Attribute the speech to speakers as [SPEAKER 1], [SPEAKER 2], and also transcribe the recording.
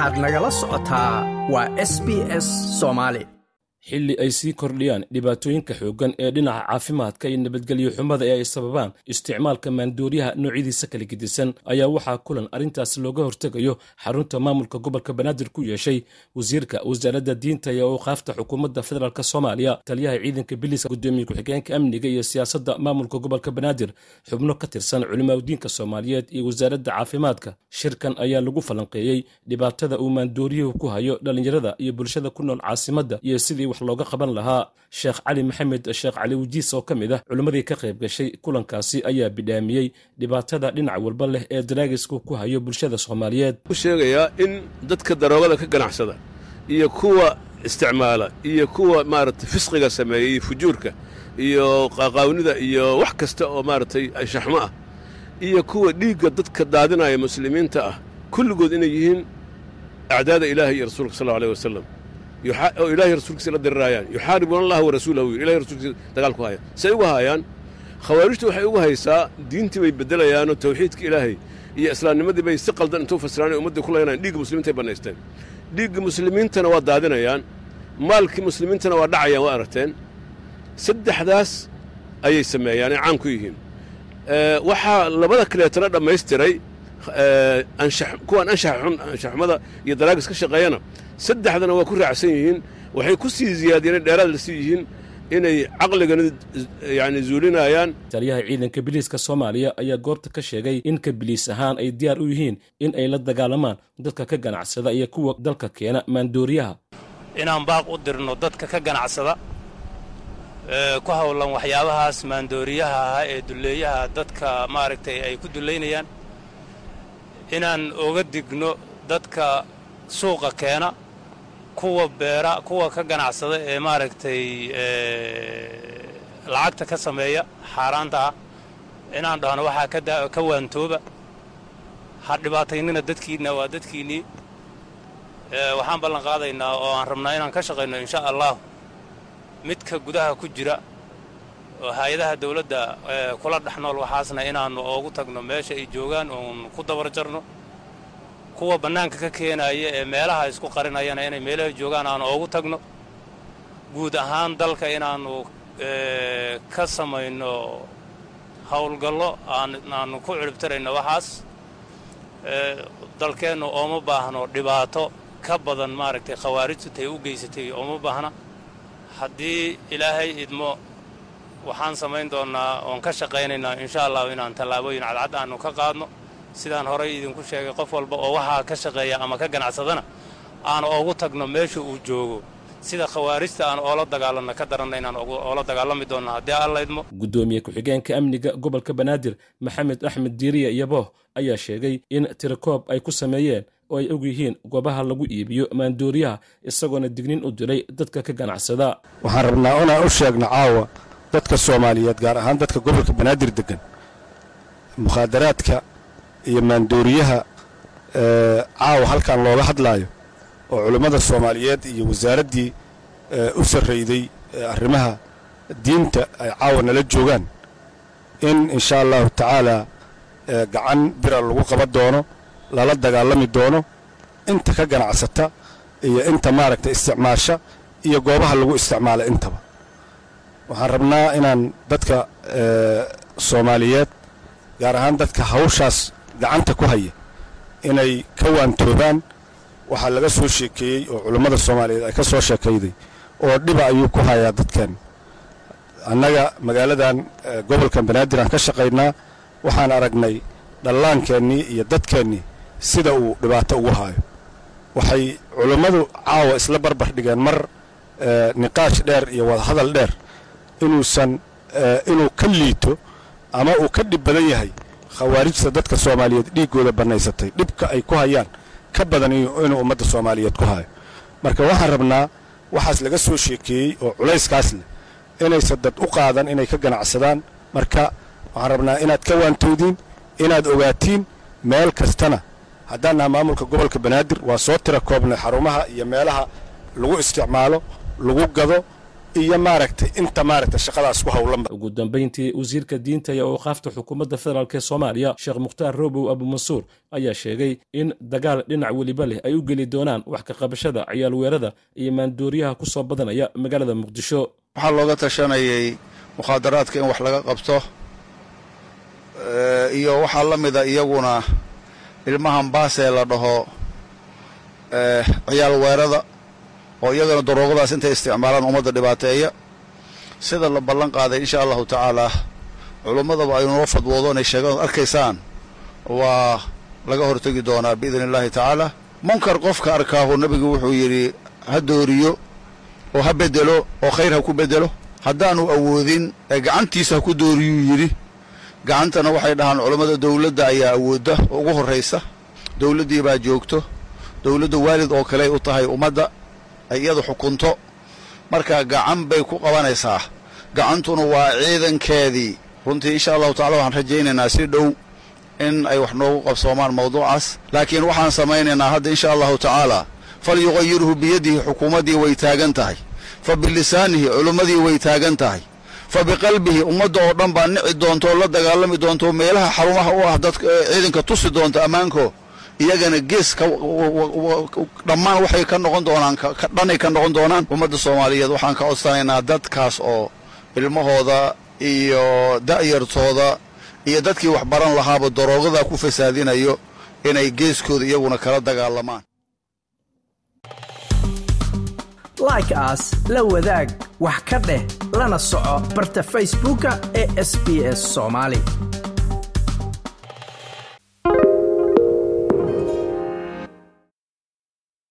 [SPEAKER 1] waxaad nagala socotaa waa s b s soomaali
[SPEAKER 2] xilli ay sii kordhiyaan dhibaatooyinka xooggan ee dhinaca caafimaadka iyo nabadgelyo xumada ee ay sababaan isticmaalka maandooriyaha noocyadiisa kala gedisan. Ayaa waxaa kulan arrintaas looga hortegayo xarunta maamulka gobolka banaadir ku yeeshay wasiirka wasaaradda diinta iyo awqaafta xukuumadda federaalk soomaaliya. Taliyaha ciidanka biliska gudoomiye ku-xigeenka amniga iyo siyaasadda maamulka gobolka banaadir xubno ka tirsan culimaadudiinka soomaaliyeed iyo wasaaradda caafimaadka. Shirkan ayaa lagu falanqeeyey dhibaatada uu maandooriyuhu ku hayo dhallinyarada iyo bulshada ku nool caasimadda iyo sidii looga qaban lahaa. Sheekh cali maxamed sheekh cali wajiis oo ka mid ah culimmadii ka qayb gashay kulankaasi ayaa bidhaamiyey dhibaatada dhinac walba leh ee daraagisku ku hayo bulshada soomaaliyeed.
[SPEAKER 3] U sheegayaa in dadka daroogada ka ganacsada iyo kuwa isticmaala iyo kuwa maaragtay fisqiga sameeya iyo fujuurka iyo qaaqaawnida iyo wax kasta oo maaragtay shaxmo ah iyo kuwa dhiigga dadka daadinaya muslimiinta ah kulligood inay yihiin acdaada ilaahi iyo rasuulka sal aleh wasalam oo ilahay rasuulkiisa la diriraayaan. Yuxaaribuuna allaha wa rasuulahu rasuulkiisa dagaal ku say uga haayaan? Khawaarijtu waxay uga haysaa diintii bay beddelayaanoo tawxiidka ilaahay iyo islaamnimadii bay si qaldan intuu fasiraan ummaddii ku leenayaan dhiigga muslimiintay bannaysteen. Dhiigga muslimiintana waa daadinayaan. Maalkii muslimiintana waa dhacayaan waa aragteen. Saddexdaas ayay sameeyaan ay caan ku yihiin. Waxaa labada kaleetana dhammaystiray kuwaan anshaxxumada iyo daraagis ka shaqeeyana saddexdana waa ku raacsan yihiin waxay ku sii ziyaadiyeen dheeraad la sii yihiin inay caqligana yani zuulinayaan.
[SPEAKER 2] Taliyaha ciidanka biliiska soomaaliya ayaa goobta ka sheegay in ka biliis ahaan ay diyaar u yihiin in ay la dagaalamaan dadka ka ganacsada iyo kuwa dalka keena maandooriyaha.
[SPEAKER 4] Inaan baaq u dirno dadka ka ganacsada ku howlan waxyaabahaas maandooriyaha ahaa ee dulleeyaha dadka maaragtay ay ku dullaynayaan. Inaan oga digno dadka suuqa keena kuwa beera kuwa ka ganacsada ee maaragtay lacagta ka sameeya xaaraanta ah. Inaan dhahno waxaa ka waantooba. Ha dhibaataynina dadkiinna waa dadkiinnii waxaan ballan qaadaynaa oo aan rabnaa inaan ka shaqayno insha allah midka gudaha ku jira oo hay'adaha dawladda kula dhex nool waxaasna inaannu oogu tagno meesha ay joogaan oon ku dabar jarno kuwa bannaanka ka keenaya ee meelaha isku qarinayana inay meelaha joogaan aanu oogu tagno. Guud ahaan dalka inaannu ka samayno howlgallo aanaannu ku ciribtirayno waxaas dalkeennu ooma baahno dhibaato ka badan maaragtay khawaarijtu tay u geysatay ooma baahna. Haddii ilaahay idmo waxaan samayn doonnaa oon ka shaqaynaynaa insha allahu inaan tallaabooyin cadcad aannu ka qaadno sidaan horay idinku sheegay qof walba oo waxaa ka shaqeeya ama ka ganacsadana aan oogu tagno meesha uu joogo. Sida khawaarijta aan oola dagaalanno ka daranna inaan oola dagaalami doonno haddii alla idmo.
[SPEAKER 2] Guddoomiye ku-xigeenka amniga gobolka banaadir maxamed axmed diiriya iyoboh ayaa sheegay in tirakoob ay ku sameeyeen oo ay og yihiin goobaha lagu iibiyo maandooriyaha isagoona dignin u diray dadka ka ganacsada.
[SPEAKER 5] Waxaan rabnaa inaan u sheegno caawa dadka soomaaliyeed gaar ahaan dadka gobolka banaadir deggan. Mukhaadaraadka iyo maandooriyaha caawa halkan looga hadlaayo oo culimmada soomaaliyeed iyo wasaaraddii u sarrayday arrimaha diinta ay caawa nala joogaan. In inshaa allahu tacaalaa gacan bira lagu qaban doono lala dagaalami doono inta ka ganacsata iyo inta maaragta isticmaasha iyo goobaha lagu isticmaala intaba. Waxaan rabnaa inaan dadka soomaaliyeed gaar ahaan dadka hawshaas gacanta ku haya inay ka waantoobaan. Waxaa laga soo sheekeeyey oo culummada soomaaliyeed ay ka soo sheekayday oo dhiba ayuu ku hayaa dadkeen annaga magaaladan gobolkan banaadir aan ka shaqaynaa waxaan aragnay dhallaankeennii iyo dadkeennii sida uu dhibaato ugu haayo. Waxay culummadu caawa isla barbar dhigeen mar niqaash dheer iyo wadahadal dheer. Inuusan inuu ka liito ama uu ka dhib badan yahay khawaarijta dadka soomaaliyeed dhiiggooda bannaysatay dhibka ay ku hayaan ka badan inuu ummadda soomaaliyeed ku hayo. Marka waxaan rabnaa waxaas laga soo sheekeeyey oo culayskaas leh inaysan dad u qaadan inay ka ganacsadaan. Marka waxaan rabnaa inaad ka waantowdiin inaad ogaatiin meel kastana. Haddaan maamulka gobolka banaadir waa soo tira koobnay xarumaha iyo meelaha lagu isticmaalo lagu gado iyo maaragtay inta maaragtay shaqadaas ku howlanba
[SPEAKER 2] ugu dambayntii wasiirka diinta iyo awqaafta xukuumadda federaalk ee soomaaliya sheekh mukhtaar robow abumansuur ayaa sheegay in dagaal dhinac weliba leh ay u geli doonaan wax ka qabashada ciyaal weerada iyo maandooriyaha ku soo badanaya magaalada muqdisho.
[SPEAKER 6] Waxaa looga tashanayay mukhaadaraadka in wax laga qabto iyo waxaa la mida iyaguna ilmahan baasee la dhaho ciyaal weerada oo iyagana daroogadaas intay isticmaalaan ummadda dhibaateeya sida la ballan qaaday insha allahu tacaalaa culummadaba ay noo fadwoodo inay sheegaan arkaysaan waa laga hortegi doonaa biidni illaahi tacaala. Munkar qofka arkaahu nebigu wuxuu yidhi ha dooriyo oo ha bedelo oo khayr ha ku bedelo haddaanu awoodin ee gacantiisa ha ku dooriyuu yidhi. Gacantana waxay dhahaan culammada dawladda ayaa awoodda oo ugu horraysa. Dawladdii baa joogto. Dawladda waalid oo kale ay u tahay ummadda ay iyadu xukunto. Marka gacan bay ku qabanaysaa. Gacantuna waa ciidankeedii. Runtii insha allahu tacala waxaan rajaynaynaa si dhow in ay wax noogu qabsoomaan mawduucaas. Laakiin waxaan samaynaynaa hadda insha allahu tacaala falyuqayirhu biyadihi xukuumaddii way taagan tahay. Fa bilisaanihi culimmadii way taagan tahay. Fa biqalbihi ummadda oo dhan baa nici doonto oo la dagaalami doonto meelaha xarumaha u ah dadka ciidanka tusi doonta ammaanko iyagana gees dhammaan waxay ka noqon doonaan dhanay ka noqon doonaan ummadda soomaaliyeed. Waxaan ka codsanaynaa dadkaas oo ilmahooda iyo da'yartooda iyo dadkii wax baran lahaaba daroogada ku fasaadinayo inay geeskooda iyaguna kala dagaalamaan.
[SPEAKER 1] Like aas la wadaag wax ka dheh lana soco barta facebooka ee sb s soomaali